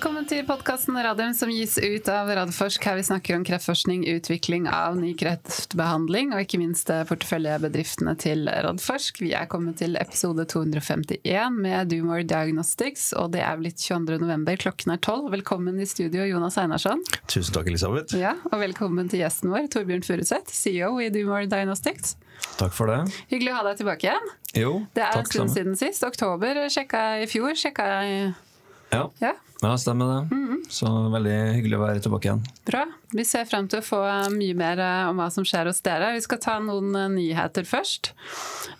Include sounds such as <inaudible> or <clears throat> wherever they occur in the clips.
Velkommen til podkasten Radium som gis ut av Radforsk. Her vi snakker om kreftforskning, utvikling av ny kreftbehandling og ikke minst eh, porteføljebedriftene til Radforsk. Vi er kommet til episode 251 med Doomore Diagnostics, og det er blitt 22. november. Klokken er tolv. Velkommen i studio, Jonas Einarsson. Tusen takk, Elisabeth. Ja, og velkommen til gjesten vår, Torbjørn Furuseth, CEO i Doomore Diagnostics. Takk for det. Hyggelig å ha deg tilbake igjen. Jo, takk. Det er en stund siden sist. Oktober sjekka i fjor. Sjekka jeg Ja, Ja, ja stemmer det. Mhm. Så veldig hyggelig å være tilbake igjen. bra. Vi ser frem til å få mye mer eh, om hva som skjer hos dere. Vi skal ta noen eh, nyheter først.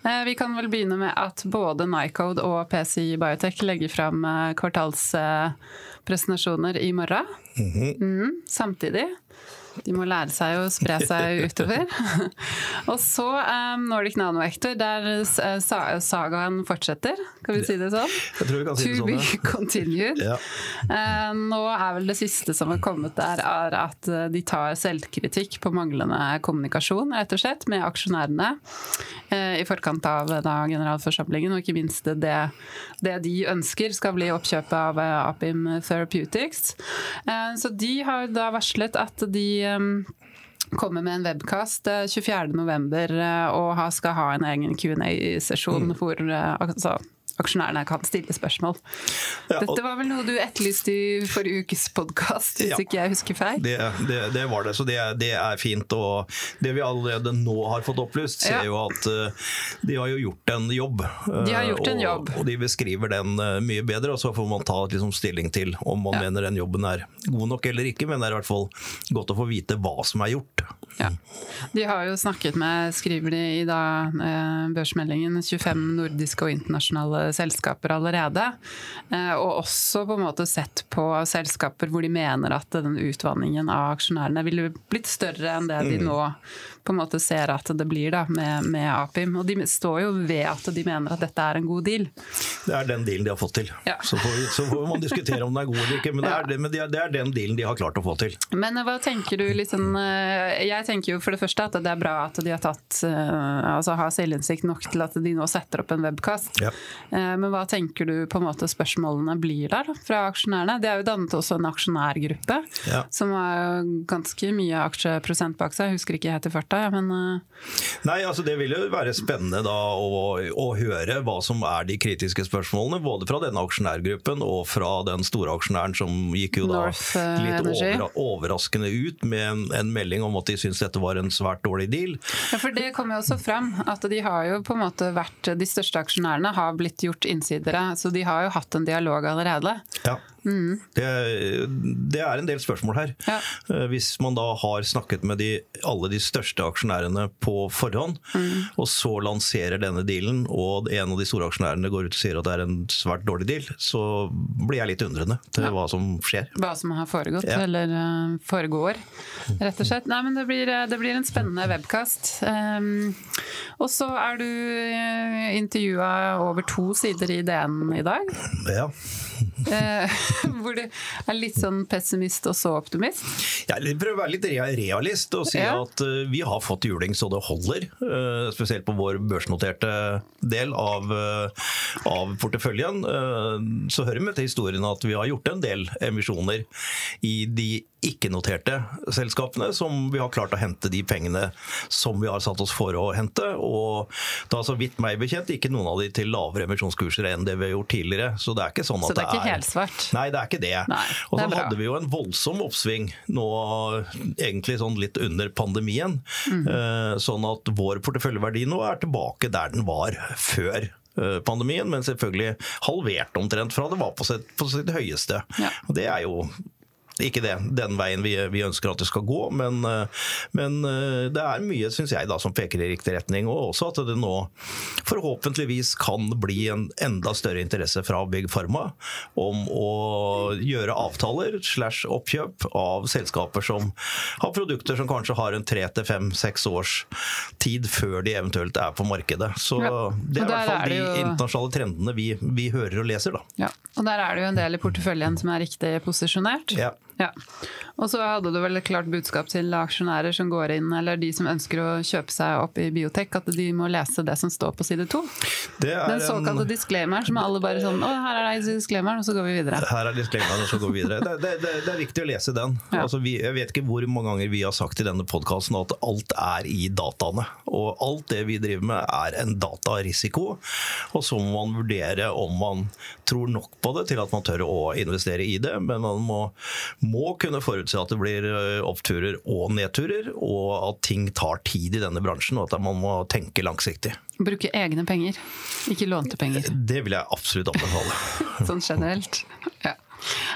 Eh, Vi kan vel begynne med at både Nycode og PCI Biotech legger fram eh, kvartalspresentasjoner i morgen. Mhm, samtidig. De må lære seg å spre seg <laughs> utover. <laughs> og så um, Nordic Nanoactor, der eh, sa sagaen fortsetter. Kan vi si det sånn? Jeg tror vi kan si det To sånn, be ja. continued. Ja. uh, Nå er vel det siste som har kommet der, er at de tar selvkritikk på manglende kommunikasjon, rett og slett, med aksjonærene uh, i forkant av da, generalforsamlingen, og ikke minst det, det de ønsker skal bli oppkjøpet av Apim Therapeutics. Så de har da varslet at de kommer med en webcast eh, 24.11. og skal ha en egen Q&A-sesjon hvor eh, altså, aksjonærene kan stille spørsmål. Dette var vel noe du etterlyste i forrige ukes podkast, hvis Ja. ikke jeg husker feil? Det, det, det var det, så det, det er fint. Og det vi allerede nå har fått opplyst, ser Ja. jo at eh, de har jo gjort en jobb. De har gjort en jobb. Og de beskriver den eh, mye bedre, og så får man ta liksom, stilling til om man Ja. mener den jobben er god nok eller ikke. Men det er i hvert fall godt å få vite hva som er gjort. Ja. De har jo snakket med, skriver de i da, eh, børsmeldingen, 25 nordiske og internasjonale selskaper allerede. Eh, og også på en måte sett på selskaper hvor de mener at den utvanningen av aksjonærene ville blitt større enn det de Mm. nå på en måte ser at det blir da, med, med, Apim. Og de står jo ved at de mener at dette er en god deal. Det er den dealen de har fått til. Ja. Så, får, vi, så får man diskutere om den er god eller ikke, men det er, men det er den dealen de har klart å få til. Men eh, hva tenker du liksom, Jeg tenker jo for det første at det er bra at de har tatt eh, altså har selvinnsikt nok til at de nå setter opp en webkast. Ja. Men hva tenker du på en måte spørsmålene blir der fra aksjonærene? Det er jo dannet også en aksjonærgruppe ja. som har ganske mye aksjeprosent bak seg, jeg husker ikke helt til 40 starta, ja, men eh, Nei, altså det vil jo være spennende da å, å, høre hva som er de kritiske spørsmålene. Både fra denne aksjonærgruppen og fra den store aksjonæren som gikk jo da North eh, litt over, overraskende ut med en, en, melding om at de syns dette var en svært dårlig deal. Ja, for det kommer jo også fram at de har jo på en måte vært De største aksjonærene har blitt gjort innsidere, så de har jo hatt en dialog allerede. Ja. Det, det er en del spørsmål her. Ja. Eh, Hvis man da har snakket med de, alle de største aksjonærene på forhånd, og så lanserer denne dealen, og en av de store aksjonærene går ut og sier at det er en svært dårlig deal, så blir jeg litt undrende til hva som skjer. hva som har foregått, Ja. eller eh, foregår, rett og slett. Nei, men det blir, eh, det blir en spennende webkast. Um, og så er du intervjua over to sider i DN i dag. Ja. Eh, <laughs> hvor du er litt sånn pessimist og så optimist. Jeg prøver å være litt realist og si Ja. at eh, vi har fått juling så det holder. eh, spesielt på vår børsnoterte del av, av porteføljen. Så hører vi med til historien at vi har gjort en del emisjoner i de ikke-noterte selskapene, som vi har klart å hente de pengene som vi har satt oss for å hente. Og da så vidt meg bekjent ikke noen av de til lavere emisjonskurser enn det vi har gjort tidligere. Så det er ikke sånn at Så det er ikke helsvart? Nei, det er ikke det. Nei, og det så er bra. hadde vi jo en voldsom oppsving nå, egentlig sånn litt under pandemien. Mm. Eh, Sånn at vår porteføljeverdi nå er tilbake der den var før eh, pandemien, men selvfølgelig halvert omtrent fra det var på sitt, på sitt høyeste. Ja. Og det er jo ikke det, den veien vi, vi ønsker at det skal gå, men, eh, men eh, det er mye synes jeg, da, som peker i riktig retning. Og også at det nå forhåpentligvis kan bli en enda større interesse fra Big Pharma om å gjøre avtaler slash oppkjøp av selskaper som har produkter som kanskje har en tre til fem, seks års tid før de eventuelt er på markedet. Så Ja. det er i hvert fall de jo- internasjonale trendene vi, vi hører og leser, da. Ja. Og der er det jo en del i porteføljen som er riktig posisjonert. Ja. Ja. Og så hadde du vel et klart budskap til aksjonærer som går inn, eller de som ønsker å kjøpe seg opp i biotek, at de må lese det som står på side to. Den såkalte en- disclaimeren som alle bare sånn Å, her er disclaimeren, og så går vi videre. Her er disclaimeren, og så går vi videre. Det, det, det, det er viktig å lese den. Ja. Altså, vi, jeg vet ikke hvor mange ganger vi har sagt i denne podkasten at alt er i dataene. Og alt det vi driver med er en datarisiko. Og så må man vurdere om man tror nok på det til at man tør å investere i det. Men man må, må kunne forutse at det blir oppturer og nedturer, og at ting tar tid i denne bransjen, og at man må tenke langsiktig. Bruke egne penger, ikke lånte penger. Det vil jeg absolutt anbefale. <laughs> Sånn generelt. Ja.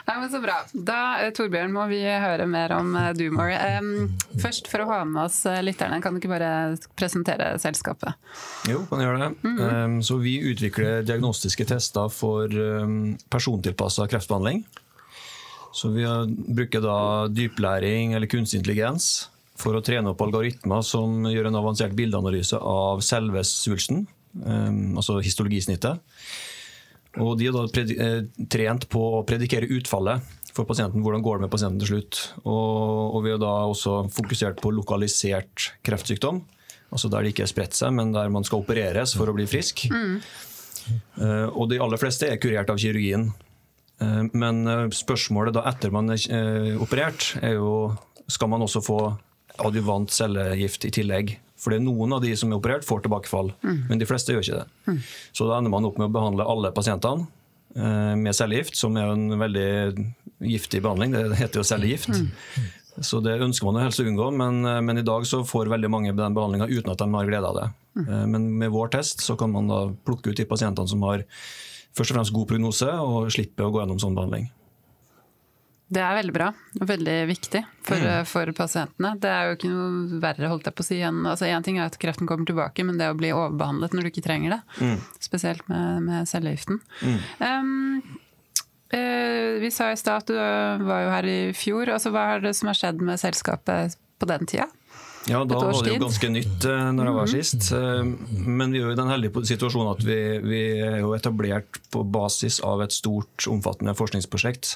Nei, men Så bra. Da, eh, Torbjørn, må vi høre mer om eh, Doomore. Em, først, for å ha med oss eh, lytterne, kan du ikke bare presentere selskapet? Jo, kan jeg gjøre det. Um, så vi utvikler diagnostiske tester for um, persontilpassa kreftbehandling. Så vi bruker da dyplæring eller kunstig intelligens for å trene opp algoritmer som gjør en avansert bildeanalyse av selve svulsten, um, altså histologisnittet. Og de er da eh, trent på å predikere utfallet for pasienten. Hvordan går det med pasienten til slutt? Og, og vi har da også fokusert på lokalisert kreftsykdom. Altså der det ikke er spredt seg, men der man skal opereres for å bli frisk. Eh, og de aller fleste er kurert av kirurgien. Eh, men eh, spørsmålet da etter man er eh, operert, er jo skal man også få adjuvant cellegift i tillegg. For det er noen av de som er operert, får tilbakefall, men de fleste gjør ikke det. Så da ender man opp med å behandle alle pasientene med cellegift, som er en veldig giftig behandling. Det heter jo cellegift. Så det ønsker man å helst unngå, men, men i dag så får veldig mange den behandlinga uten at de har glede av det. Eh, Men med vår test så kan man da plukke ut de pasientene som har først og fremst god prognose, og slipper å gå gjennom sånn behandling. Det er veldig bra og veldig viktig for, mm. for pasientene. Det er jo ikke noe verre, holdt jeg på å si. Én altså ting er at kreften kommer tilbake, men det å bli overbehandlet når du ikke trenger det, spesielt med, med cellegiften. Um, uh, vi sa i stad at du var jo her i fjor. altså Hva er det som har skjedd med selskapet på den tida? Ja, da var det jo ganske nytt eh, når jeg var sist. Eh, Men vi er jo i den heldige situasjonen at vi, vi er jo etablert på basis av et stort, omfattende forskningsprosjekt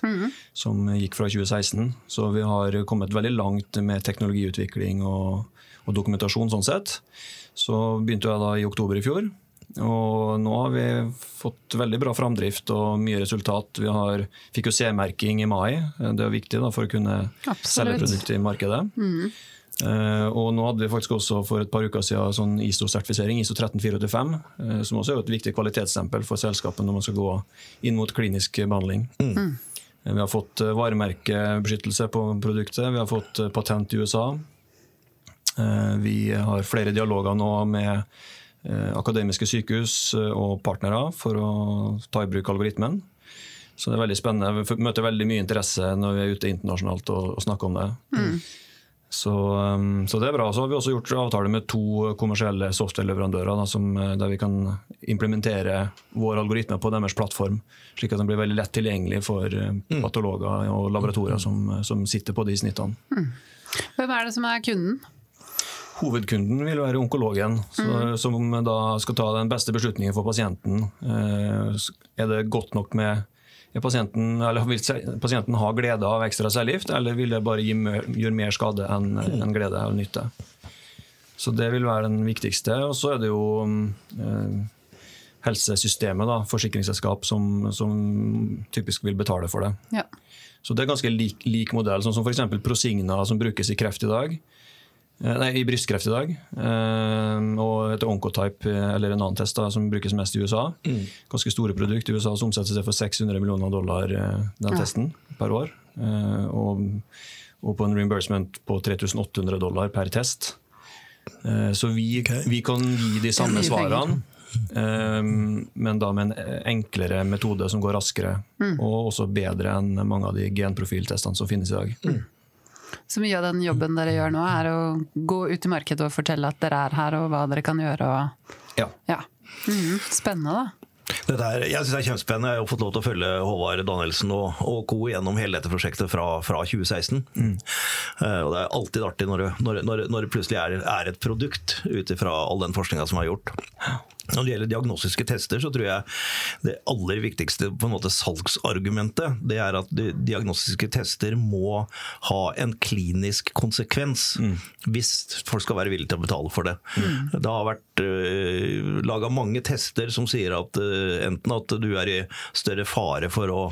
som gikk fra 2016. Så vi har kommet veldig langt med teknologiutvikling og, og dokumentasjon sånn sett. Så begynte jeg da i oktober i fjor. Og nå har vi fått veldig bra framdrift og mye resultat. Vi har, fikk jo C-merking i mai. Det er viktig da, for å kunne Absolutt. selge produktet i markedet. Eh, og nå hadde vi faktisk også for et par uker siden sånn ISO-sertifisering, ISO 13485, eh, som også er et viktig kvalitetsstempel for selskapet når man skal gå inn mot klinisk behandling. Eh, Vi har fått eh, varemerkebeskyttelse på produktet, vi har fått eh, patent i USA. Eh, Vi har flere dialoger nå med eh, akademiske sykehus eh, og partnere for å ta i bruk algoritmen. Så det er veldig spennende. Vi møter veldig mye interesse når vi er ute internasjonalt og, og snakker om det. Så, um, så det er bra. Så har vi også gjort avtale med to kommersielle software-leverandører da, som, eh, der vi kan implementere vår algoritme på deres plattform, slik at den blir veldig lett tilgjengelig for eh, patologer og laboratorier som, som sitter på de snittene. Hvem er det som er kunden? Hovedkunden vil være onkologen, så, som da skal ta den beste beslutningen for pasienten. Eh, Er det godt nok med pasienten, eller Vil pasienten ha glede av ekstra cellegift, eller vil det bare gjøre mer skade enn en glede eller nytte? Så Det vil være den viktigste. Og så er det jo eh, helsesystemet, da, forsikringsselskap, som, som typisk vil betale for det. Ja. Så det er ganske lik, lik modell, sånn som f.eks. Prosigna som brukes i kreft i dag. Eh, Nei, i brystkreft i dag. Eh, og et Oncotype, eh, eller en annen test da, som brukes mest i USA. Ganske store produkt. I USA så omsettes det for 600 millioner dollar, eh, den Ja. testen, per år. Eh, og, og på en reimbursement på 3800 dollar per test. Eh, så vi, vi kan gi de samme svarene. eh, men da med en enklere metode som går raskere, og også bedre enn mange av de genprofiltestene som finnes i dag. Så mye av den jobben dere gjør nå, er å gå ut i markedet og fortelle at dere er her, og hva dere kan gjøre. Og, Ja. ja. Mm, Spennende, da. Dette er, jeg synes det er kjempespennende. Jeg har fått lov til å følge Håvard Danielsen og, og co. gjennom hele dette prosjektet fra, fra 2016. Eh, og det er alltid artig når det, når, når, når det plutselig er, er et produkt ut ifra all den forskninga som er gjort. Når det gjelder diagnostiske tester, så tror jeg det aller viktigste på en måte salgsargumentet det er at diagnostiske tester må ha en klinisk konsekvens mm. hvis folk skal være villige til å betale for det. Mm. Det har vært uh, eh, laga mange tester som sier at uh, enten at du er i større fare for å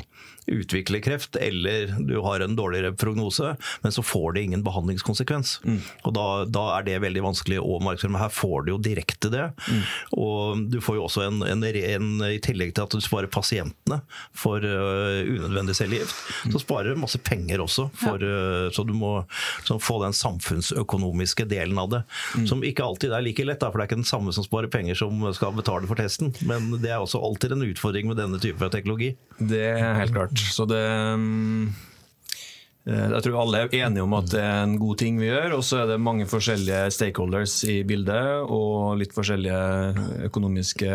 utvikle kreft, eller du har en dårligere prognose, men så får det ingen behandlingskonsekvens. Mm. Og da, da, er det veldig vanskelig å markedsføre. Men her får du jo direkte det. Mm. Og du får jo også en, en, en, I tillegg til at du sparer pasientene for uh, unødvendig cellegift, mm. så sparer du masse penger også. For, ja. uh, så du må så få den samfunnsøkonomiske delen av det. Mm. Som ikke alltid er like lett, da, for det er ikke den samme som sparer penger som skal betale for testen. Men det er også alltid en utfordring med denne type teknologi. Det er helt klart. Så det mm, eh, jeg tror alle er enige om at det er en god ting vi gjør. Og så er det mange forskjellige stakeholders i bildet, og litt forskjellige økonomiske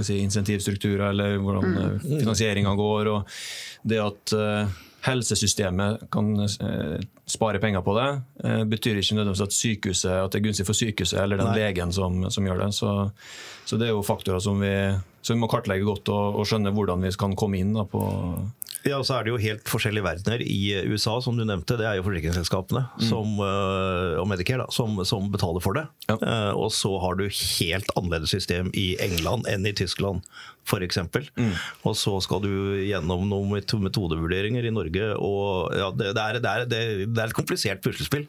si, insentivstrukturer, eller hvordan mm. eh, finansieringa går. Og det at eh, helsesystemet kan spare penger på det, betyr ikke nødvendigvis at, sykehuset, at det er gunstig for sykehuset eller den Nei. legen som, som, gjør det. Så, så, det er jo faktorer som vi som vi må kartlegge godt og, og skjønne hvordan vi kan komme inn da, på ja, så er det jo helt forskjellige verdener. I USA, som du nevnte, det er jo forsikringsselskapene mm. som, eh, og Medicare da, som, som, betaler for det. Ja. Uh, og så har du helt annerledes system i England enn i Tyskland, f.eks. Mm. Og så skal du gjennom noen metodevurderinger i Norge. og ja, det, det, er, det, er, det, er, et komplisert puslespill.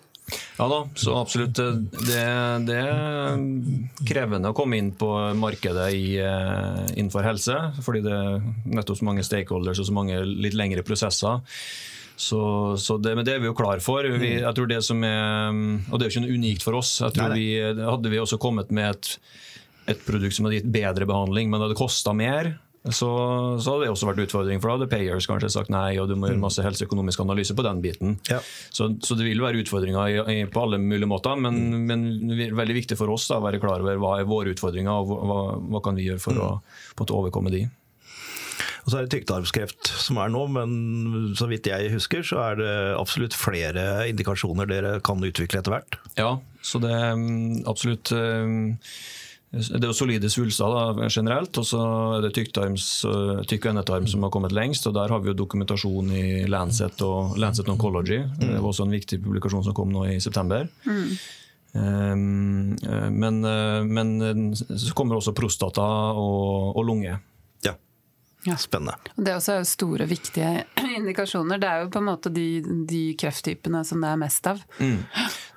Ja da, så absolutt. Det, det, er krevende å komme inn på markedet i, eh, innenfor helse, fordi det er nettopp så mange stakeholders og så mange litt lengre prosesser. Så, så det, men det er vi jo klar for. Vi, jeg tror det som er, og det er jo ikke noe unikt for oss. Jeg tror vi, Hadde vi også kommet med et, et produkt som hadde gitt bedre behandling, men det hadde kosta mer, så, så hadde det også vært utfordring. For da hadde payers kanskje sagt nei, og du må gjøre mm. masse helseøkonomisk analyse på den biten. Ja. Så, så, det vil være utfordringer i, i, på alle mulige måter, men, mm. men veldig viktig for oss å være klar over hva er våre utfordringer, og hva, hva kan vi gjøre for mm. å, å overkomme de. Og så er det tykktarmskreft som er nå, men så vidt jeg husker, så er det absolutt flere indikasjoner dere kan utvikle etter hvert. Ja, så det er mm, absolutt det er jo solide svulster da, generelt, og så er det tykk- og endetarm som har kommet lengst. og Der har vi jo dokumentasjon i Lancet og Lancet Oncology. Mm. Det var også en viktig publikasjon som kom nå i september. Mm. Um, men, men, så kommer også prostata og, og lunge. Ja. Spennende. Det er også store, viktige <clears throat> indikasjoner. Det er jo på en måte de, de krefttypene som det er mest av. Mm.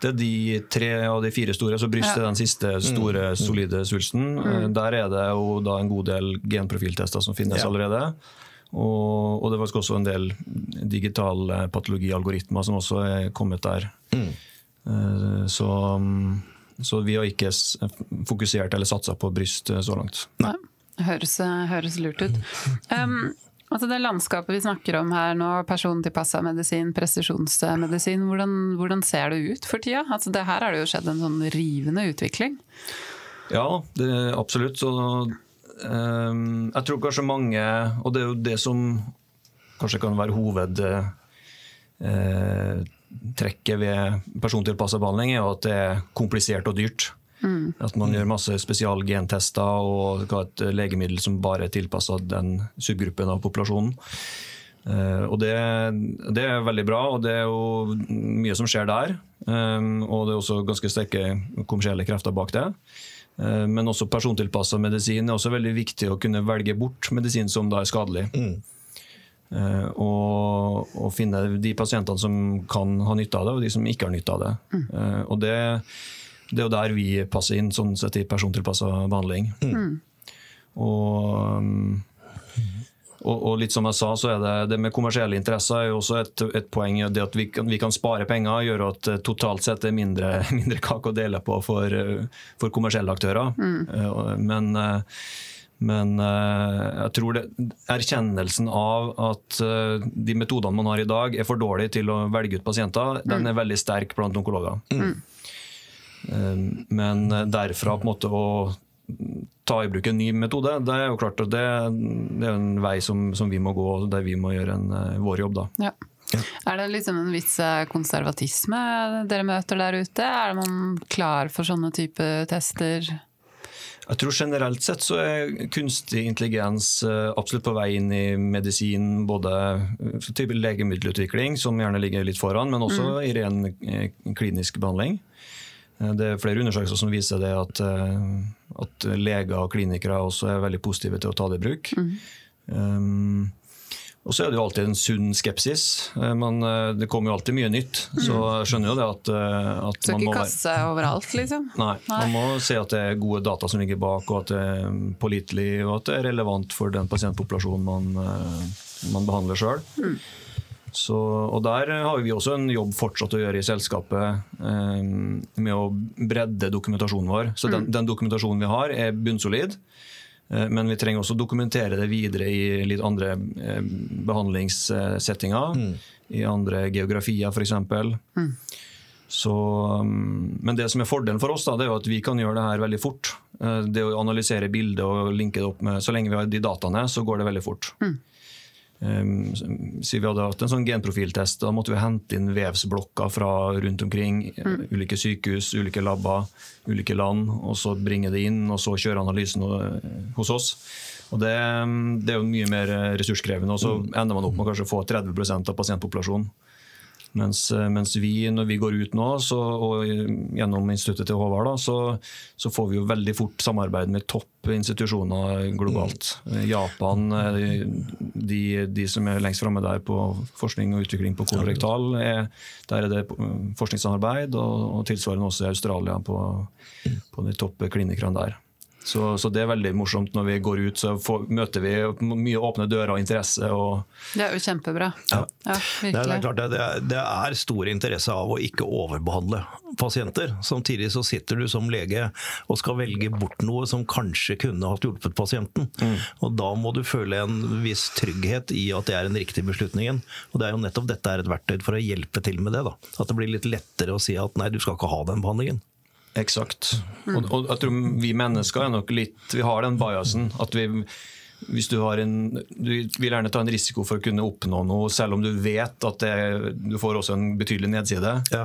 Det er de tre av de fire store, så brystet er ja. den siste store, mm. solide svulsten. Mm. Eh, der er det jo da en god del genprofiltester som finnes ja. allerede. Og, og, det var også en del digitale patologialgoritmer som også er kommet der. Mm. Eh, så, så, vi har ikke fokusert eller satsa på bryst så langt. Nei. Høres, høres lurt ut. Um, altså det landskapet vi snakker om her nå, persontilpassa medisin, presisjonsmedisin, hvordan, hvordan, ser det ut for tida? Altså det her har det jo skjedd en sånn rivende utvikling. Ja, det, absolutt. Så, um, jeg tror kanskje mange, og det er jo det som kanskje kan være hovedtrekket uh, ved persontilpassa behandling, er jo at det er komplisert og dyrt. Mm. At man gjør masse spesialgentester og skal ha et legemiddel som bare er tilpassa den subgruppen av populasjonen. Uh, og det, det, er veldig bra, og det er jo mye som skjer der. Um, og det er også ganske sterke kommersielle krefter bak det. Uh, men også persontilpassa medisin er også veldig viktig å kunne velge bort medisin som da er skadelig. Mm. Uh, og, og, finne de pasientene som kan ha nytte av det, og de som ikke har nytte av det. Mm. og det det er jo der vi passer inn sånn sett i persontilpassa behandling. Mm. Og, og, og, litt som jeg sa, så er det, det med kommersielle interesser er jo også et, et poeng. Det at vi kan, vi kan, spare penger, gjøre at eh, totalt sett er mindre, <laughs> mindre kake å dele på for, for kommersielle aktører. Mm. Eh, men men jeg tror det, erkjennelsen av at de metodene man har i dag er for dårlige til å velge ut pasienter, mm. den er veldig sterk blant onkologer. Mm. Eh, men derfra på en måte å ta i bruk en ny metode, det er jo klart at det, det er en vei som, som, vi må gå, der vi må gjøre en, eh, vår jobb. da. Ja. Ja. Er det liksom en viss eh, konservatisme dere møter der ute? Er man klar for sånne type tester? Jeg tror generelt sett så er kunstig intelligens eh, absolutt på vei inn i medisin, både type legemiddelutvikling, som gjerne ligger litt foran, men også i ren klinisk behandling. Eh, Det er flere undersøkelser som viser det at, eh, at leger og klinikere også er veldig positive til å ta det i bruk. Um, og så er det jo alltid en sunn skepsis. Men det kommer jo alltid mye nytt. Så jeg skjønner jo det at, at Skal ikke kaste overalt, liksom. <laughs> Nei, man må se at det er gode data som ligger bak, og at det er pålitelig og at det er relevant for den pasientpopulasjonen man, man behandler sjøl. Så, og Der har vi også en jobb fortsatt å gjøre i selskapet eh, med å bredde dokumentasjonen vår. Så den, den dokumentasjonen vi har, er bunnsolid. eh, Men vi trenger også å dokumentere det videre i litt andre eh, behandlingssettinger. I andre geografier, f.eks. Så, um, men det som er fordelen for oss, da, det er jo at vi kan gjøre det her veldig fort. Eh, Det å analysere bildet og linke det opp med Så lenge vi har de dataene, så går det veldig fort. Um, så vi hadde hatt en sånn genprofiltest. Da måtte vi hente inn vevsblokker fra rundt omkring. Mm. Ulike sykehus, ulike labber, ulike land. Og så bringe det inn, og så kjøre analysen eh, hos oss. Og det, um, det er jo mye mer eh, ressurskrevende, og så ender man opp med å kanskje få 30 av pasientpopulasjonen. Mens, eh, mens vi, når vi går ut nå, så, og gjennom instituttet til Håvard, da, så, så får vi jo veldig fort samarbeid med topp institusjoner globalt. Eh, Japan, eh, de, de som er lengst framme der på forskning og utvikling på kolorektal, er, der er det eh, forskningssamarbeid, og, og tilsvarende også i Australia på, på de topp klinikerne der. Så, så det er veldig morsomt når vi går ut, så får, møter vi mye åpne dører og interesse. og Det er jo kjempebra. Ja. Ja, Det er, det er klart det, er, det er stor interesse av å ikke overbehandle pasienter. Samtidig så sitter du som lege og skal velge bort noe som kanskje kunne hatt hjulpet pasienten. Og da må du føle en viss trygghet i at det er den riktige beslutningen. Og det er jo nettopp dette er et verktøy for å hjelpe til med det. da. At det blir litt lettere å si at nei, du skal ikke ha den behandlingen. Eksakt. Og, og jeg tror vi mennesker er nok litt Vi har den biasen at vi hvis du, har en, du vil gjerne ta en risiko for å kunne oppnå noe, selv om du vet at det, du får også en betydelig nedside, Ja.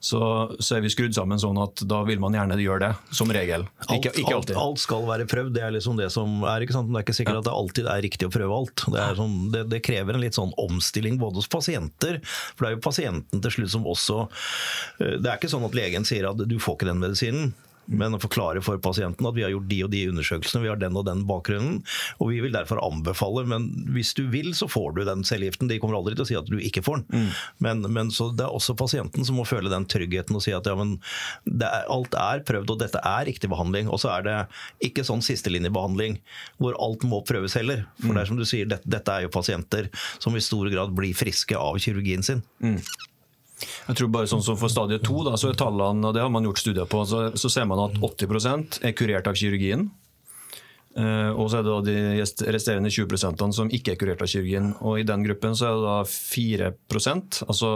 Så, så er vi skrudd sammen sånn at da vil man gjerne gjøre det, som regel. Ikke, Alt, ikke alt, alt skal være prøvd, det er liksom det som er. ikke sant? Men det er ikke sikkert at det alltid er riktig å prøve alt. Det, er sånn, det, det krever en litt sånn omstilling både hos pasienter, for det er jo pasienten til slutt som også eh, Det er ikke sånn at legen sier at du får ikke den medisinen. Men å forklare for pasienten at vi har gjort de og de undersøkelsene, vi har den og den bakgrunnen, og vi vil derfor anbefale, men hvis du vil, så får du den cellegiften. De kommer aldri til å si at du ikke får den. Men, men så det er også pasienten som må føle den tryggheten og si at ja, men det er, alt er prøvd, og dette er riktig behandling. Og så er det ikke sånn sistelinjebehandling hvor alt må prøves heller. For det er som du sier, dette, dette er jo pasienter som i stor grad blir friske av kirurgien sin. Jeg tror bare sånn som For stadie to da, så er tallene, og det har man gjort studier på, så, så ser man at 80% er kurert av kirurgien. Eh, og så er det da de resterende 20% som ikke er kurert av kirurgien. Og i den gruppen så er det da 4 altså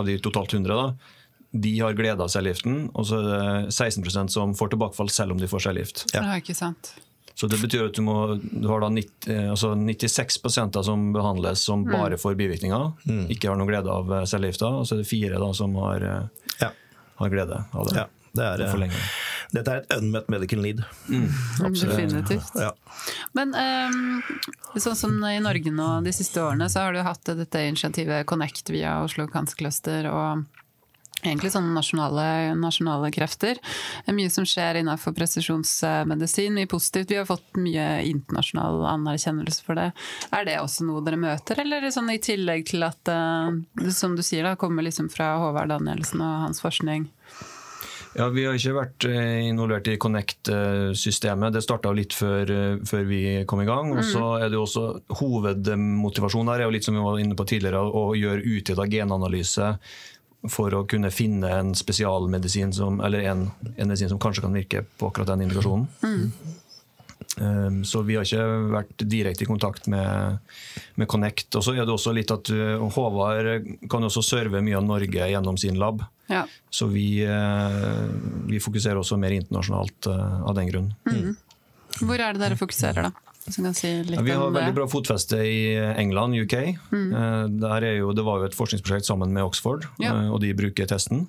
av de totalt 100, da, de har glede av cellegiften. Og så er det 16% som får tilbakefall selv om de får cellegift. Ja. er ikke sant. Så det betyr at du, må, du har da 90, eh, altså 96 som behandles som bare får bivirkninger, ikke har noen glede av eh, cellegifta, og så er det fire da som har, eh, Ja. har glede av det. Ja, det er, Det dette er et unmet medical need. Definitivt. Ja. Men um, sånn som i Norge nå de siste årene, så har du hatt dette initiativet Connect via Oslo Cancer Cluster og egentlig sånne nasjonale, nasjonale krefter. Det er mye som skjer innenfor presisjonsmedisin, mye positivt. Vi har fått mye internasjonal anerkjennelse for det. Er det også noe dere møter, eller sånn i tillegg til at det, som du sier, da, kommer liksom fra Håvard Danielsen og hans forskning? Ja, Vi har ikke vært eh, involvert i Connect-systemet. Det starta litt før, eh, før vi kom i gang. Og så er det jo også Hovedmotivasjonen her er jo litt som vi var inne på tidligere, å gjøre utvida genanalyse for å kunne finne en spesialmedisin som, eller en, en medisin som kanskje kan virke på akkurat den indikasjonen. Um, Så vi har ikke vært direkte i kontakt med, med Connect. Og så er det også litt at uh, Håvard kan også serve mye av Norge gjennom sin lab. Ja. Så vi, uh, vi fokuserer også mer internasjonalt uh, av den grunn. Hvor er det dere fokuserer, da? Si Ja, vi har veldig bra fotfeste i England, UK. Mm. Der er jo, det var jo et forskningsprosjekt sammen med Oxford, Ja. eh, og de bruker testen.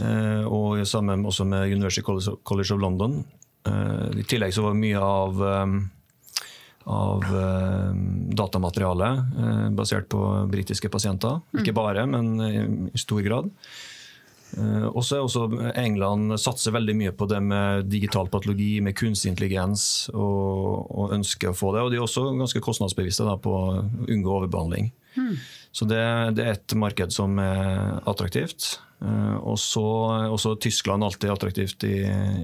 Eh, Og sammen også med University College of- London. Eh, I tillegg så var mye av, av datamaterialet basert på britiske pasienter. Ikke bare, men i stor grad. Og så er også England satser veldig mye på det med digital patologi, med kunstig intelligens, og, og ønsker å få det. Og de er også ganske kostnadsbevisste da, på å unngå overbehandling. Mm. Så det, det, er et marked som er attraktivt. Eh, og så også Tyskland alltid attraktivt i,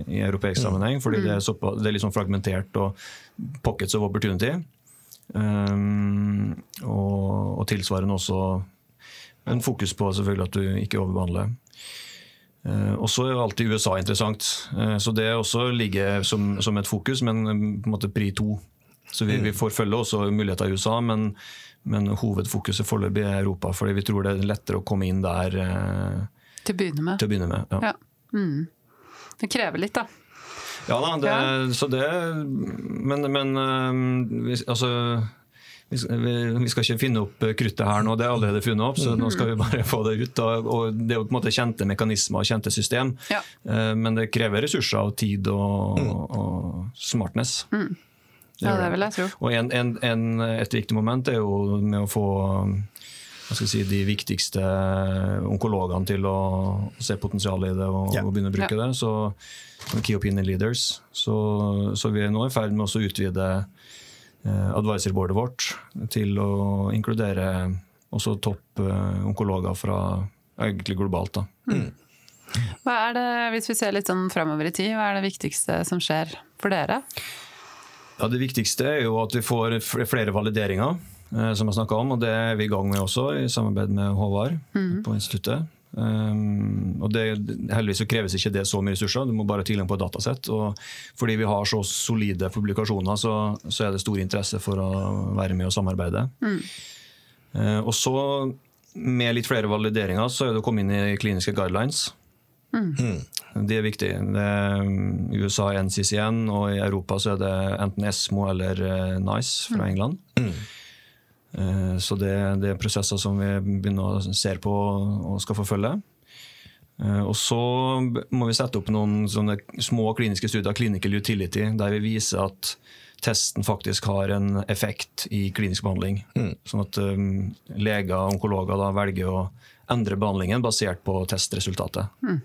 i europeisk mm. sammenheng, fordi det, er så, det er sånn fragmentert og pockets of opportunity. Um, og, og, tilsvarende også en fokus på selvfølgelig at du ikke overbehandler. Uh, og så er alltid USA interessant, uh, så det også ligger som, som, et fokus, men på en måte pri to. Så vi, vi følge også muligheter i USA, men men hovedfokuset foreløpig er Europa, fordi vi tror det er lettere å komme inn der. Eh, til å begynne med. Til å begynne med ja. ja. Mm. Det krever litt, da. Ja da, det, ja. så det Men, men altså vi, skal ikke finne opp kruttet her nå, det er allerede funnet opp. så nå skal vi bare <laughs> få det ut. Og, Det er jo på en måte kjente mekanismer og kjente system, ja. uh, men det krever ressurser og tid og, mm. og smartness. Mm. Ja, det vil jeg tro. Og en, en, en, et viktig moment er jo med å få si, de viktigste onkologene til å se potensialet i det og, ja. og begynne å bruke ja. det. Så Key Opinion Leaders. Så, så, vi er nå i ferd med å utvide eh, advisorboardet vårt til å inkludere også topp eh, onkologer fra egentlig globalt. da. Mm. Hva er det, Hvis vi ser litt sånn framover i tid, hva er det viktigste som skjer for dere? Ja, Det viktigste er jo at vi får flere valideringer, eh, som jeg snakka om. og Det er vi i gang med også, i samarbeid med Håvard mm. på instituttet. Um, og det, Heldigvis så kreves ikke det så mye ressurser, du må bare ha tilgang på et datasett. og Fordi vi har så solide publikasjoner, så, så, er det stor interesse for å være med og samarbeide. Mm. Uh, og så, med litt flere valideringer, så er det å komme inn i kliniske guidelines. Mm. Det er viktig. Det er USA er NCCN, og i Europa så er det enten ESMO eller uh, NICE fra mm. England. Uh, så det, det, er prosesser som vi begynner å se på og skal forfølge. Uh, og så må vi sette opp noen sånne små kliniske studier, clinical utility, der vi viser at testen faktisk har en effekt i klinisk behandling. Mm. Sånn at um, leger og onkologer da velger å endre behandlingen basert på testresultatet. Mm.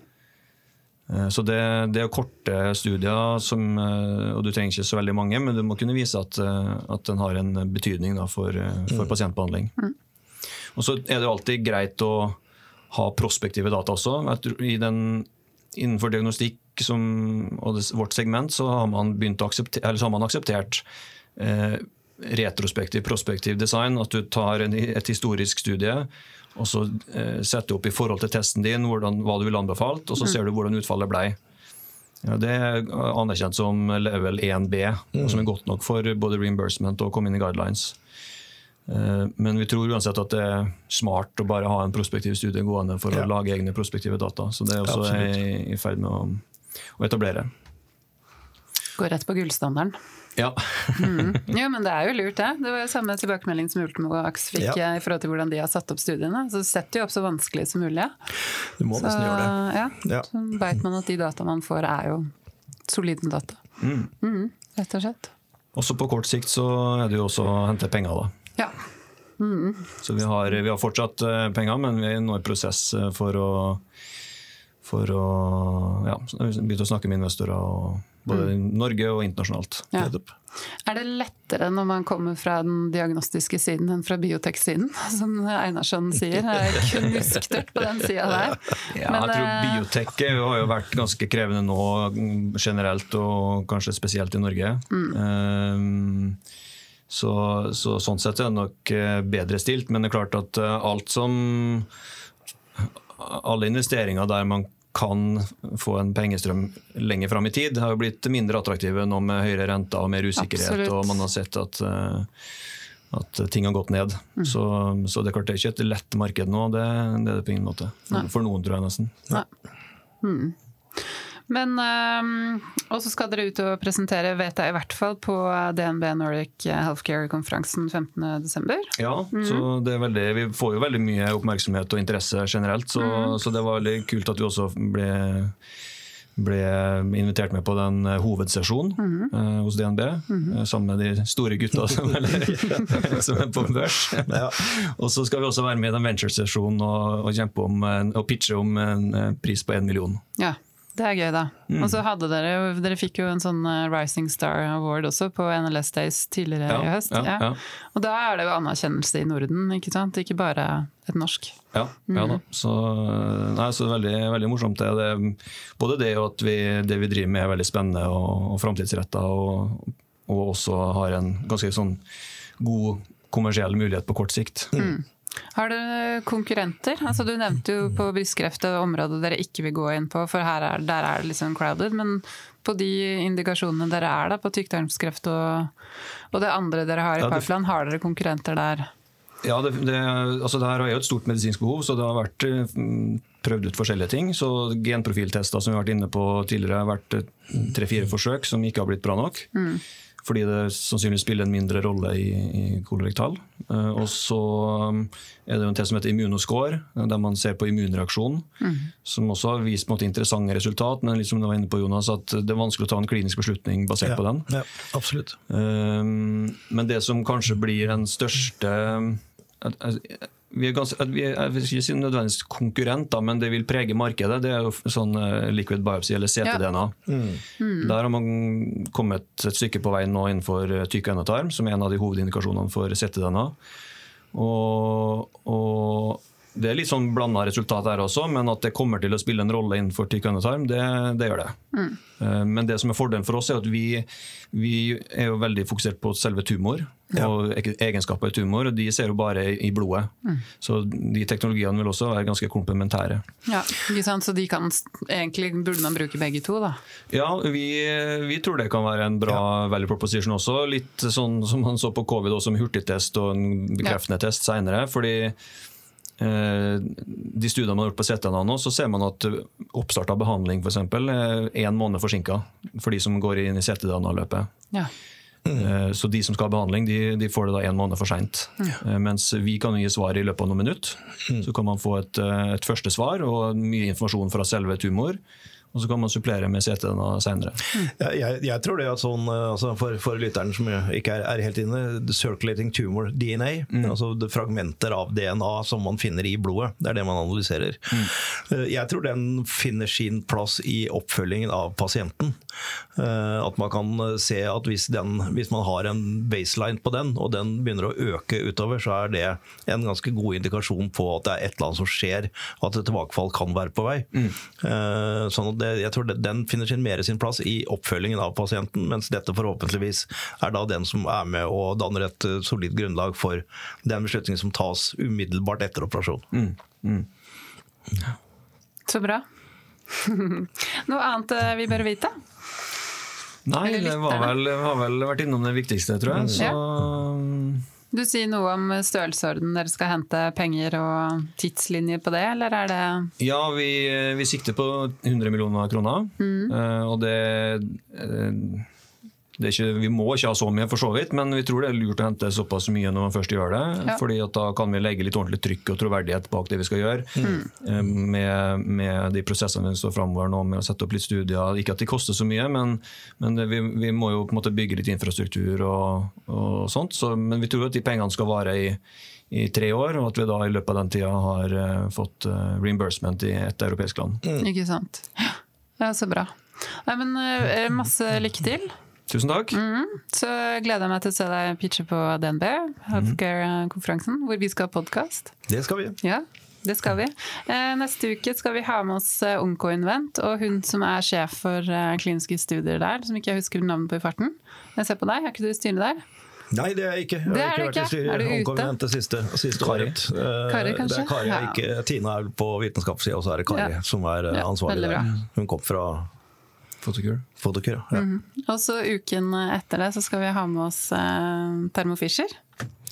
Eh, så det, det, er korte studier, som, eh, og du trenger ikke så veldig mange, men du må kunne vise at, eh, at den har en betydning da, for, for, mm. pasientbehandling. Mm. Og så er det alltid greit å ha prospektive data også. Den, innenfor diagnostikk som, og det, vårt segment så har man, aksepter, har man akseptert eh, retrospektiv, prospektiv design. At du tar en, et historisk studie og så eh, setter du opp i forhold til testen din hvordan, hva du ville anbefalt, og så mm. ser du hvordan utfallet ble. Ja, det er anerkjent som level 1B, mm. som er godt nok for både reimbursement og komme inn i guidelines. Eh, men vi tror uansett at det er smart å bare ha en prospektiv studie gående for ja. å lage egne prospektive data. Så det er også jeg i, ferd med å, å etablere. Gå rett på gullstandarden. Ja. mm. Jo, men det er jo lurt, det. Det var jo samme tilbakemelding som Ultimovax fikk ja. i forhold til hvordan de har satt opp studiene. Så setter jo opp så vanskelig som mulig. Du må så, nesten gjøre det. Ja, ja. Så veit man at de data man får, er jo solide data. Mm. Mm, rett og slett. Også på kort sikt så er det jo også å hente penger, da. Ja. Mm. Så vi har, vi har, fortsatt eh, penger, men vi er nå i prosess eh, for å for å ja, begynne å snakke med investorer. og både mm. i Norge og internasjonalt. Ja. Er det lettere når man kommer fra den diagnostiske siden enn fra biotek-siden, <laughs> som Einarsson sier? Jeg er knusktørt <laughs> på den sida der. Ja, Men, jeg tror eh, biotek har jo vært ganske krevende nå generelt, og kanskje spesielt i Norge. Mm. Um, så, så, sånn sett er det nok eh, bedre stilt, men det er klart at alt som Alle investeringer der man kan få en pengestrøm lenger fram i tid, har jo blitt mindre attraktive nå med høyere renter og mer usikkerhet. Absolutt. Og man har sett at, eh, at ting har gått ned. Mm. Så, så, det er klart det er ikke et lett marked nå, det, det er det på ingen måte. For, for noen, tror jeg nesten. Nei. Mm. Men um, Og så skal dere ut og presentere, vet jeg i hvert fall, på DNB Nordic Healthcare-konferansen 15.12. Ja, mm. så det er veldig, vi får jo veldig mye oppmerksomhet og interesse generelt, så, mm. så, det var veldig kult at vi også ble ble invitert med på den hovedsesjonen hovedsesjonen -hmm. eh, hos DNB, eh, sammen med de store gutta som, <laughs> som er på børs. Ja. Og så skal vi også være med i den venture-sesjonen og, og, kjempe om, og pitche om en eh, pris på én million. Ja, det er gøy, da. Mm. Og så hadde dere jo Dere fikk jo en sånn eh, Rising Star Award også på NLS Days tidligere i høst. ja, ja. Og da er det jo anerkjennelse i Norden, ikke sant? Ikke bare et norsk. Ja, ja da. Så, nei, så veldig, veldig morsomt. Det. Det, både det og at vi, det vi driver med er veldig spennende og, og framtidsretta, og, og også har en ganske sånn god kommersiell mulighet på kort sikt. Har dere konkurrenter? Altså, du nevnte jo på brystkreft et område dere ikke vil gå inn på, for her er, der er det liksom crowded. Men på de indikasjonene dere er da, på tykktarmskreft og, og det andre dere har i Ja, pipeline, har dere konkurrenter der? Ja, det, det, altså det her er jo et stort medisinsk behov, så det har vært eh, prøvd ut forskjellige ting. Så Genprofiltester som vi har vært inne på tidligere, har vært eh, tre-fire forsøk som ikke har blitt bra nok. Fordi det sannsynligvis spiller en mindre rolle i, i kolorektal. Eh, og så um, er det jo en test som heter Immunoscore, eh, der man ser på immunreaksjon. Som også har vist på en måte, interessante resultat, men liksom du var inne på Jonas, at det er vanskelig å ta en klinisk beslutning basert på den. Ja, absolutt. Um, men det som kanskje blir den største vi er ganske, vi er, Jeg vil ikke si nødvendigvis konkurrent, da, men det vil prege markedet. Det er jo sånn eh, liquid biopsy eller CTDNA. Der har man kommet et stykke på vei nå innenfor eh, tykk endetarm, som er en av de hovedindikasjonene for CTDNA. Og, og det er litt sånn blanda resultat her også, men at det kommer til å spille en rolle innenfor tykk endetarm, det, det gjør det. Mm. Men det som er fordelen for oss, er at vi, vi er jo veldig fokusert på selve tumor og eg- egenskaper i tumor, og de ser jo bare i blodet. Så de teknologiene vil også være ganske komplementære. Ja? Så de kan Egentlig burde man bruke begge to, da. Ja, vi, vi tror det kan være en bra value proposition også. Litt sånn som man så på covid, også med hurtigtest og en bekreftende test seinere. Eh, de studiene man har gjort på CTNA nå, så ser man at oppstart av behandling for eksempel, er én måned forsinka for de som går inn i CTDNA-løpet. Ja. Mm. Så de som skal ha behandling, de, de får det da en måned for seint. Mens vi kan gi svar i løpet av noen minutter. Så kan man få et, eh, et første svar og mye informasjon fra selve tumor. Og så kan man supplere med CT-DNA seinere. Jeg, jeg, tror det at sånn, eh, altså for, for lytteren som ikke er, er helt inne, the circulating tumor DNA, altså det fragmenter av DNA som man finner i blodet, det er det man analyserer. Mm. Jeg tror den finner sin plass i oppfølgingen av pasienten. Eh, At man kan se at hvis, den, hvis man har en baseline på den, og den begynner å øke utover, så er det en ganske god indikasjon på at det er et eller annet som skjer, og at et tilbakefall kan være på vei. Mm. Sånn at det, jeg tror det, Den finner sin mer sin plass i oppfølgingen av pasienten, mens dette forhåpentligvis er da den som er med og danner et eh, solid grunnlag for den beslutningen som tas umiddelbart etter operasjon. Så bra. <laughs> Noe annet eh, vi bør vite? Nei, det var vel, har vel vært innom det viktigste, tror jeg. Så Du sier noe om størrelsesorden dere skal hente penger og tidslinjer på det, eller er det ja, vi, vi sikter på 100 millioner kroner. Mm. og det, eh, ikke, Vi må ikke ha så mye, for så vidt, men vi tror det er lurt å hente såpass mye når man først gjør det. Ja. fordi at da kan vi legge litt ordentlig trykk og troverdighet bak det vi skal gjøre. Mm. Med, med de prosessene vi står framover nå, med å sette opp litt studier. Ikke at de koster så mye, men, men det, vi, vi må jo på en måte bygge litt infrastruktur og, og sånt. Så, men vi tror at de pengene skal vare i i tre år, og at vi da i løpet av den tida har uh, fått uh, reimbursement i et europeisk land. Ikke sant? Ja, så bra. Nei, men uh, masse lykke til. Tusen takk. Så gleder jeg meg til å se deg pitche på DNB, Healthcare-konferansen, hvor vi skal ha podkast. Det skal vi. Ja, det skal vi. Eh, Neste uke skal vi ha med oss eh, Onkoinvent og hun som er sjef for eh, kliniske studier der, som ikke jeg husker navnet på i farten. Jeg ser på deg, er ikke du i styret der? Nei, det er jeg ikke. Jeg Det har er ikke vært i styret. Er ute? det siste, siste Kari. året. Kari, Det er Kari, Ja. ikke, Tina er på vitenskapssida, og så er det Kari Ja. som er Ja, ansvarlig der. Hun kom fra Photocure. Fotokur, Ja. Og så uken etter det så skal vi ha med oss eh, Thermo Fisher.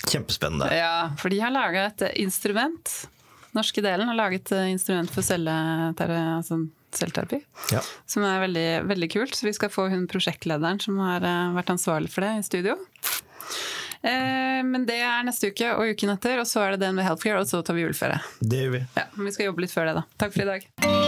Kjempespennende. Ja, for de har laga et instrument. Norske delen har laget instrument for celleterapi. Altså selvterapi. Ja. Som er veldig, veldig kult. Så vi skal få hun prosjektlederen som har eh, vært ansvarlig for det, i studio. Eh, men det er neste uke og uken etter, og så er det DNV Healthcare, og så tar vi juleferie. Det gjør vi. Ja, men vi skal jobbe litt før det, da. Takk for i dag.